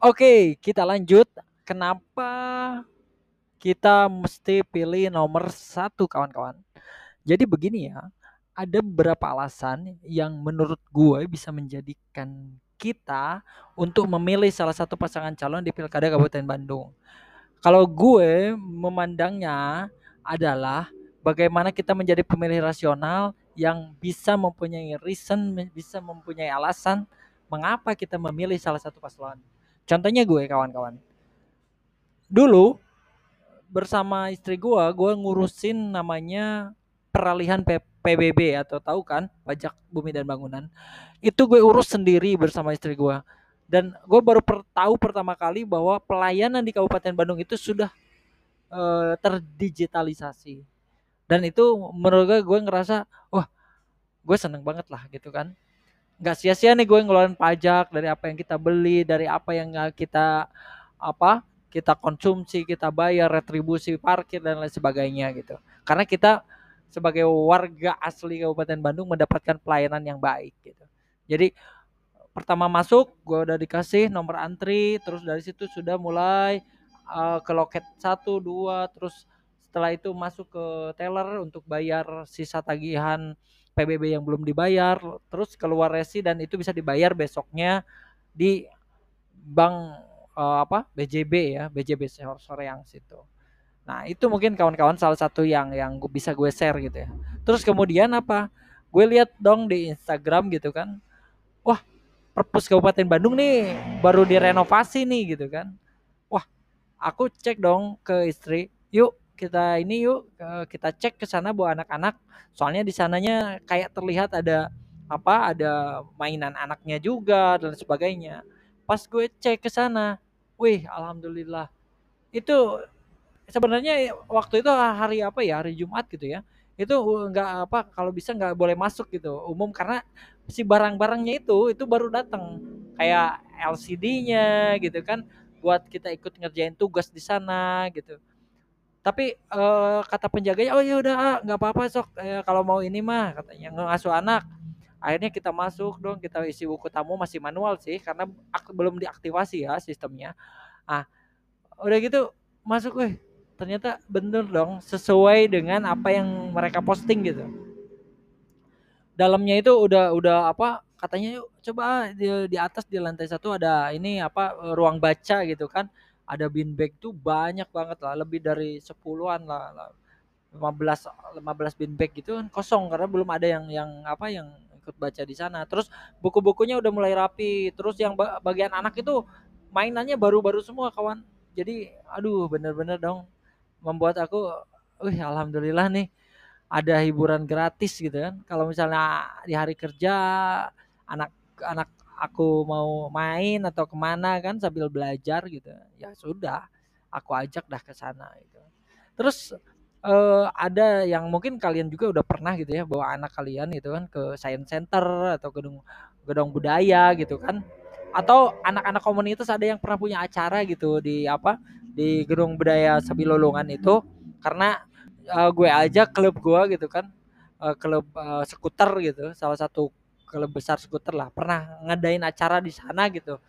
Oke, kita lanjut. Kenapa kita mesti pilih nomor satu kawan-kawan? Jadi begini ya, ada beberapa alasan yang menurut gue bisa menjadikan kita untuk memilih salah satu pasangan calon di Pilkada Kabupaten Bandung. Kalau gue memandangnya adalah bagaimana kita menjadi pemilih rasional yang bisa mempunyai reason, bisa mempunyai alasan mengapa kita memilih salah satu paslon. Contohnya gue kawan-kawan. Dulu bersama istri gue, gue ngurusin namanya peralihan PBB atau tahu kan pajak bumi dan bangunan. Itu gue urus sendiri bersama istri gue. Dan gue baru per tahu pertama kali bahwa pelayanan di Kabupaten Bandung itu sudah uh, terdigitalisasi. Dan itu menurut gue gue ngerasa wah gue seneng banget lah gitu kan nggak sia-sia nih gue ngeluarin pajak dari apa yang kita beli dari apa yang kita apa kita konsumsi kita bayar retribusi parkir dan lain sebagainya gitu. Karena kita sebagai warga asli Kabupaten Bandung mendapatkan pelayanan yang baik gitu. Jadi pertama masuk gue udah dikasih nomor antri terus dari situ sudah mulai uh, ke loket satu dua terus setelah itu masuk ke teller untuk bayar sisa tagihan PBB yang belum dibayar terus keluar resi dan itu bisa dibayar besoknya di bank uh, apa BJB ya BJB sore yang situ. Nah itu mungkin kawan-kawan salah satu yang yang bisa gue share gitu ya. Terus kemudian apa? Gue lihat dong di Instagram gitu kan. Wah perpus Kabupaten Bandung nih baru direnovasi nih gitu kan. Wah aku cek dong ke istri yuk kita ini yuk kita cek ke sana bawa anak-anak. Soalnya di sananya kayak terlihat ada apa ada mainan anaknya juga dan sebagainya. Pas gue cek ke sana wih alhamdulillah. Itu sebenarnya waktu itu hari apa ya hari Jumat gitu ya. Itu nggak apa kalau bisa nggak boleh masuk gitu umum. Karena si barang-barangnya itu itu baru datang kayak LCD-nya gitu kan buat kita ikut ngerjain tugas di sana gitu tapi uh, kata penjaganya oh ya udah ah, nggak apa-apa sok. Eh, kalau mau ini mah katanya. Ngasuh anak. Akhirnya kita masuk dong kita isi buku tamu masih manual sih karena belum diaktifasi ya sistemnya. Ah udah gitu masuk weh ternyata bener dong sesuai dengan apa yang mereka posting gitu. Dalamnya itu udah udah apa katanya yuk coba ah, di, di atas di lantai satu ada ini apa ruang baca gitu kan ada bin bag tuh banyak banget lah lebih dari sepuluhan lah, lima belas lima belas bin bag gitu kan kosong karena belum ada yang yang apa yang ikut baca di sana. Terus buku-bukunya udah mulai rapi terus yang bagian anak itu mainannya baru-baru semua kawan. Jadi aduh bener-bener dong membuat aku wih alhamdulillah nih ada hiburan gratis gitu kan. Kalau misalnya di hari kerja anak anak aku mau main atau ke mana kan sambil belajar gitu ya sudah aku ajak dah ke sana gitu. Terus uh, ada yang mungkin kalian juga udah pernah gitu ya bawa anak kalian gitu kan ke science center atau gedung gedung budaya gitu kan. Atau anak-anak komunitas ada yang pernah punya acara gitu di apa di gedung budaya Sabilolongan itu. Karena uh, gue aja klub gue gitu kan uh, klub uh, skuter gitu salah satu klub besar skuter lah. Pernah ngadain acara di sana gitu.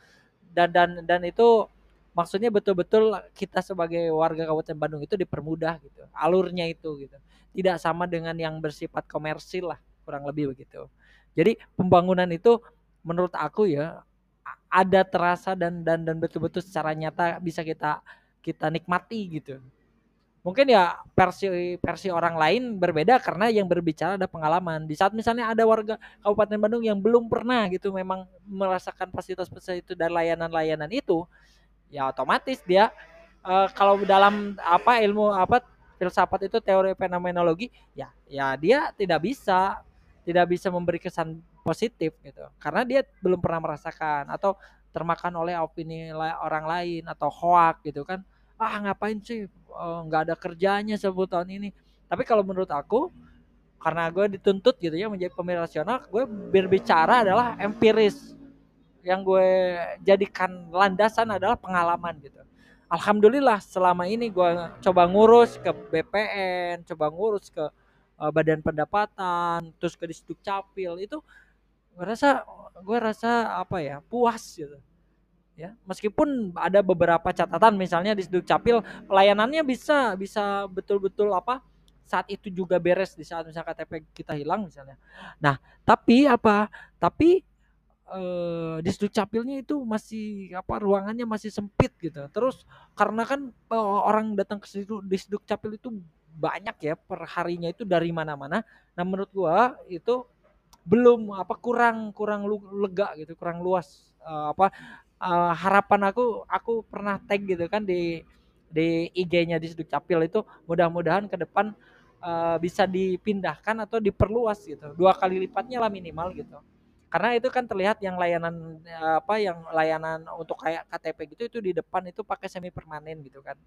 Dan dan dan itu maksudnya betul-betul kita sebagai warga Kabupaten Bandung itu dipermudah gitu. Alurnya itu gitu. Tidak sama dengan yang bersifat komersil lah kurang lebih begitu. Jadi pembangunan itu menurut aku ya ada terasa dan dan dan betul-betul secara nyata bisa kita kita nikmati gitu mungkin ya versi versi orang lain berbeda karena yang berbicara ada pengalaman. Di saat misalnya ada warga Kabupaten Bandung yang belum pernah gitu memang merasakan fasilitas-fasilitas itu dan layanan-layanan itu ya otomatis dia uh, kalau dalam apa ilmu apa filsafat itu teori fenomenologi ya ya dia tidak bisa tidak bisa memberi kesan positif gitu. Karena dia belum pernah merasakan atau termakan oleh opini orang lain atau hoak gitu kan ah ngapain sih eh, nggak ada kerjanya sebut tahun ini. Tapi kalau menurut aku karena gue dituntut gitu ya menjadi pemilih rasional gue berbicara adalah empiris. Yang gue jadikan landasan adalah pengalaman gitu. Alhamdulillah selama ini gue coba ngurus ke BPN coba ngurus ke uh, badan pendapatan terus ke distrik capil itu gue rasa gue rasa apa ya puas gitu ya meskipun ada beberapa catatan misalnya di Dukcapil pelayanannya bisa bisa betul-betul apa saat itu juga beres di saat misalnya KTP kita hilang misalnya. Nah tapi apa tapi eh, di Dukcapilnya itu masih apa ruangannya masih sempit gitu. Terus karena kan eh, orang datang ke situ di Dukcapil itu banyak ya per harinya itu dari mana-mana. Nah menurut gua itu belum apa kurang kurang lega gitu kurang luas uh, apa uh, harapan aku aku pernah tag gitu kan di di IG-nya di Capil itu mudah-mudahan ke depan uh, bisa dipindahkan atau diperluas gitu. Dua kali lipatnya lah minimal gitu. Karena itu kan terlihat yang layanan apa yang layanan untuk kayak KTP gitu itu di depan itu pakai semi permanen gitu kan.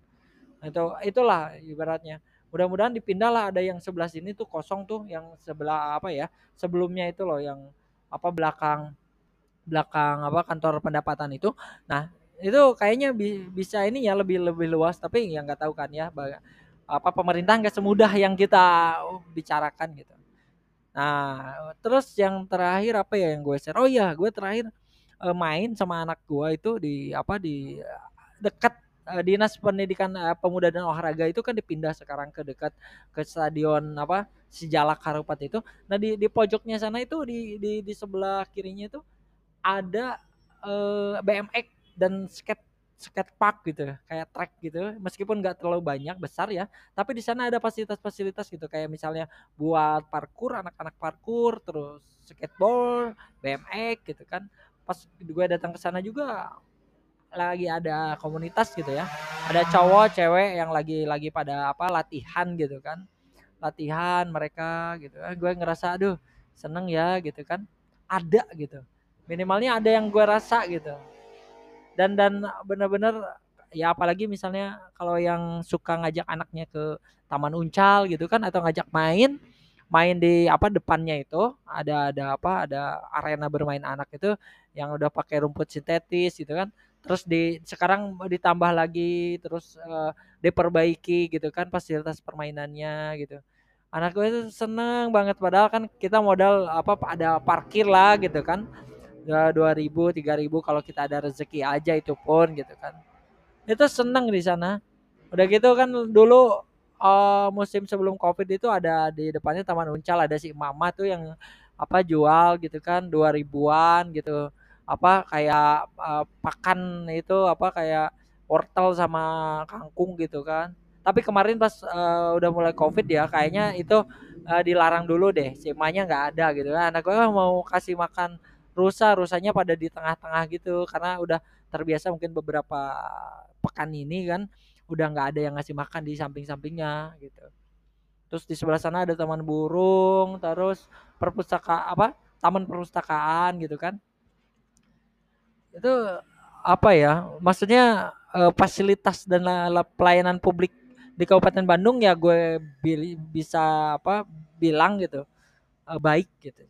Itu itulah ibaratnya. Mudah-mudahan dipindah lah ada yang sebelah sini tuh kosong tuh yang sebelah apa ya sebelumnya itu loh yang apa belakang belakang apa kantor pendapatan itu. Nah, itu kayaknya bi bisa ini ya lebih lebih luas tapi yang nggak tahu kan ya apa pemerintah nggak semudah yang kita bicarakan gitu. Nah, terus yang terakhir apa ya yang gue share? Oh iya, gue terakhir uh, main sama anak gue itu di apa di dekat uh, dinas pendidikan uh, pemuda dan olahraga itu kan dipindah sekarang ke dekat ke stadion apa Sijalak Harupat itu. Nah di di pojoknya sana itu di di di sebelah kirinya itu ada uh, eh, BMX dan skate skate park gitu kayak track gitu. Meskipun nggak terlalu banyak besar ya. Tapi di sana ada fasilitas-fasilitas gitu. Kayak misalnya buat parkur anak-anak parkur terus skateboard BMX gitu kan. Pas gue datang ke sana juga lagi ada komunitas gitu ya. Ada cowok cewek yang lagi lagi pada apa latihan gitu kan. Latihan mereka gitu. Eh, gue ngerasa aduh seneng ya gitu kan. Ada gitu minimalnya ada yang gue rasa gitu. Dan dan bener-bener ya apalagi misalnya kalau yang suka ngajak anaknya ke taman uncal gitu kan atau ngajak main main di apa depannya itu ada ada apa ada arena bermain anak itu yang udah pakai rumput sintetis gitu kan. Terus di sekarang ditambah lagi terus uh, diperbaiki gitu kan fasilitas permainannya gitu. Anak gue itu seneng banget padahal kan kita modal apa ada parkir lah gitu kan dua ribu tiga ribu kalau kita ada rezeki aja itu pun gitu kan. Itu seneng di sana. Udah gitu kan dulu uh, musim sebelum covid itu ada di depannya taman uncal ada si mama tuh yang apa jual gitu kan dua ribuan gitu. Apa kayak uh, pakan itu apa kayak wortel sama kangkung gitu kan. Tapi kemarin pas uh, udah mulai covid ya kayaknya itu uh, dilarang dulu deh. Si emaknya nggak ada gitu kan. Anak gue mau kasih makan rusa rusanya pada di tengah-tengah gitu. Karena udah terbiasa mungkin beberapa pekan ini kan udah nggak ada yang ngasih makan di samping-sampingnya gitu. Terus di sebelah sana ada taman burung terus perpustaka apa taman perpustakaan gitu kan. Itu apa ya maksudnya eh, fasilitas dan pelayanan publik di Kabupaten Bandung ya gue bisa apa bilang gitu eh, baik gitu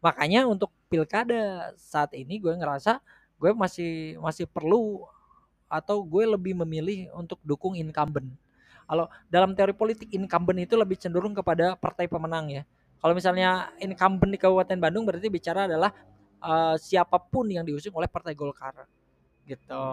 makanya untuk pilkada saat ini gue ngerasa gue masih masih perlu atau gue lebih memilih untuk dukung incumbent. Kalau dalam teori politik incumbent itu lebih cenderung kepada partai pemenang ya. Kalau misalnya incumbent di Kabupaten Bandung berarti bicara adalah uh, siapa pun yang diusung oleh Partai Golkar gitu.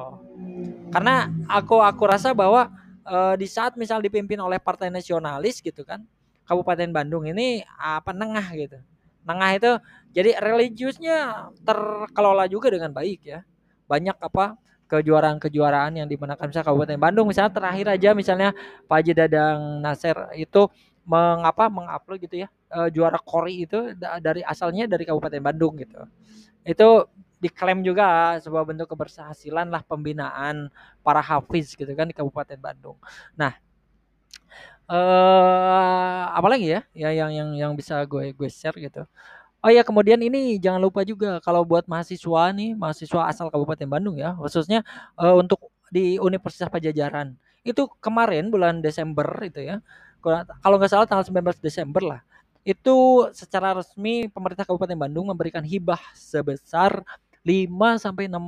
Karena aku aku rasa bahwa uh, di saat misal dipimpin oleh partai nasionalis gitu kan, Kabupaten Bandung ini apa nengah gitu. Nengah itu jadi religiusnya terkelola juga dengan baik ya. Banyak apa kejuaraan-kejuaraan yang dimenangkan misalnya Kabupaten Bandung misalnya terakhir aja misalnya Pak Haji Dadang Nasir itu mengapa mengupload gitu ya uh, juara kori itu dari asalnya dari Kabupaten Bandung gitu. Itu diklaim juga sebuah bentuk keberhasilan lah pembinaan para hafiz gitu kan di Kabupaten Bandung. Nah, eh apalagi ya ya yang yang yang bisa gue gue share gitu. Oh ya kemudian ini jangan lupa juga kalau buat mahasiswa nih, mahasiswa asal Kabupaten Bandung ya, khususnya uh, untuk di Universitas Pajajaran. Itu kemarin bulan Desember itu ya. Kalau nggak salah tanggal 19 Desember lah. Itu secara resmi pemerintah Kabupaten Bandung memberikan hibah sebesar 5 sampai 6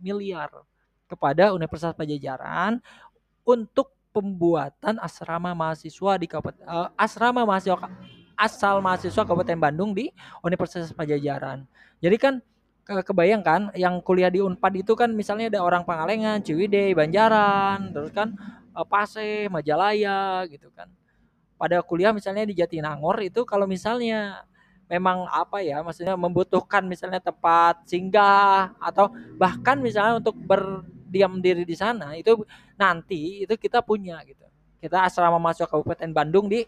miliar kepada Universitas Pajajaran untuk pembuatan asrama mahasiswa di Kabupaten uh, asrama mahasiswa asal mahasiswa Kabupaten Bandung di Universitas Pajajaran. Jadi kan ke kebayang kan yang kuliah di Unpad itu kan misalnya ada orang Pangalengan, Ciwidey, Banjaran, terus kan uh, Pase, Majalaya gitu kan. Pada kuliah misalnya di Jatinangor itu kalau misalnya memang apa ya maksudnya membutuhkan misalnya tempat singgah atau bahkan misalnya untuk berdiam diri di sana itu nanti itu kita punya gitu. Kita asrama masuk Kabupaten Bandung di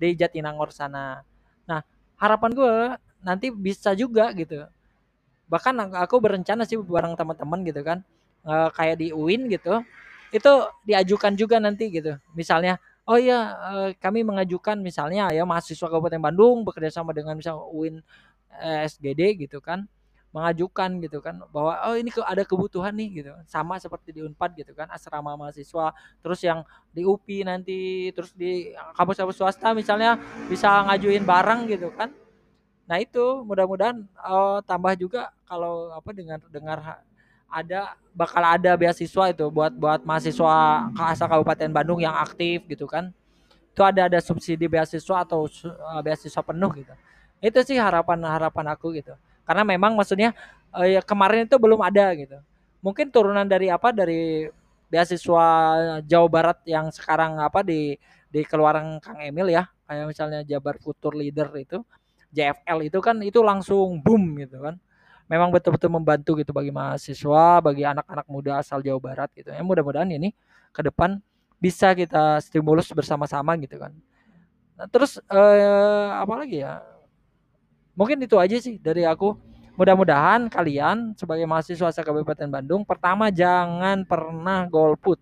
di Jatinangor sana. Nah, harapan gue nanti bisa juga gitu bahkan aku berencana sih bareng teman-teman gitu kan uh, kayak di UIN gitu itu diajukan juga nanti gitu misalnya oh iya uh, kami mengajukan misalnya ya mahasiswa Kabupaten Bandung bekerja sama dengan misal UIN uh, SGD gitu kan mengajukan gitu kan bahwa oh ini ada kebutuhan nih gitu sama seperti di Unpad gitu kan asrama mahasiswa terus yang di UPI nanti terus di kampus-kampus swasta misalnya bisa ngajuin barang gitu kan Nah itu mudah-mudahan uh, tambah juga kalau apa dengar dengar ada bakal ada beasiswa itu buat buat mahasiswa asal Kabupaten Bandung yang aktif gitu kan. Itu ada ada subsidi beasiswa atau uh, beasiswa penuh gitu. Itu sih harapan-harapan aku gitu. Karena memang maksudnya uh, ya kemarin itu belum ada gitu. Mungkin turunan dari apa? Dari beasiswa Jawa Barat yang sekarang apa? Di di keluaran Kang Emil ya, kayak misalnya Jabar Futur Leader itu JFL itu kan itu langsung boom gitu kan. Memang betul-betul membantu gitu bagi mahasiswa bagi anak-anak muda asal Jawa Barat gitu. Ya mudah-mudahan ini ke depan bisa kita stimulus bersama-sama gitu kan. Nah, terus eh, apa lagi ya mungkin itu aja sih dari aku mudah-mudahan kalian sebagai mahasiswa Kabupaten Bandung pertama jangan pernah golput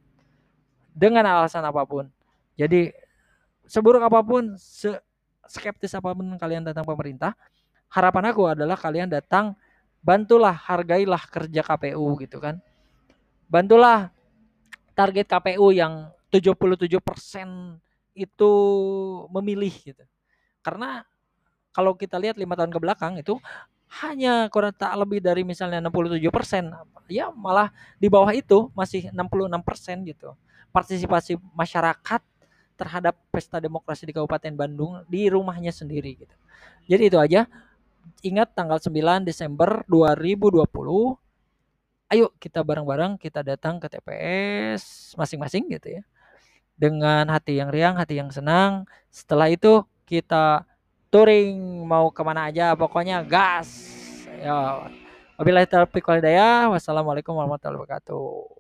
dengan alasan apa pun jadi seburuk apa pun se skeptis apa pun kalian tentang pemerintah, harapan aku adalah kalian datang bantulah hargailah kerja KPU gitu kan. Bantulah target KPU yang 77% itu memilih gitu. Karena kalau kita lihat lima tahun ke belakang itu hanya kurang tak lebih dari misalnya 67 persen, ya malah di bawah itu masih 66 persen gitu. Partisipasi masyarakat terhadap pesta demokrasi di Kabupaten Bandung di rumahnya sendiri gitu. Jadi itu aja. Ingat tanggal 9 Desember 2020 ayo kita bareng-bareng kita datang ke TPS masing-masing gitu ya. Dengan hati yang riang, hati yang senang. Setelah itu kita touring mau ke mana aja pokoknya gas. Ya. Wabillahi taufiq. Wassalamualaikum warahmatullahi wabarakatuh.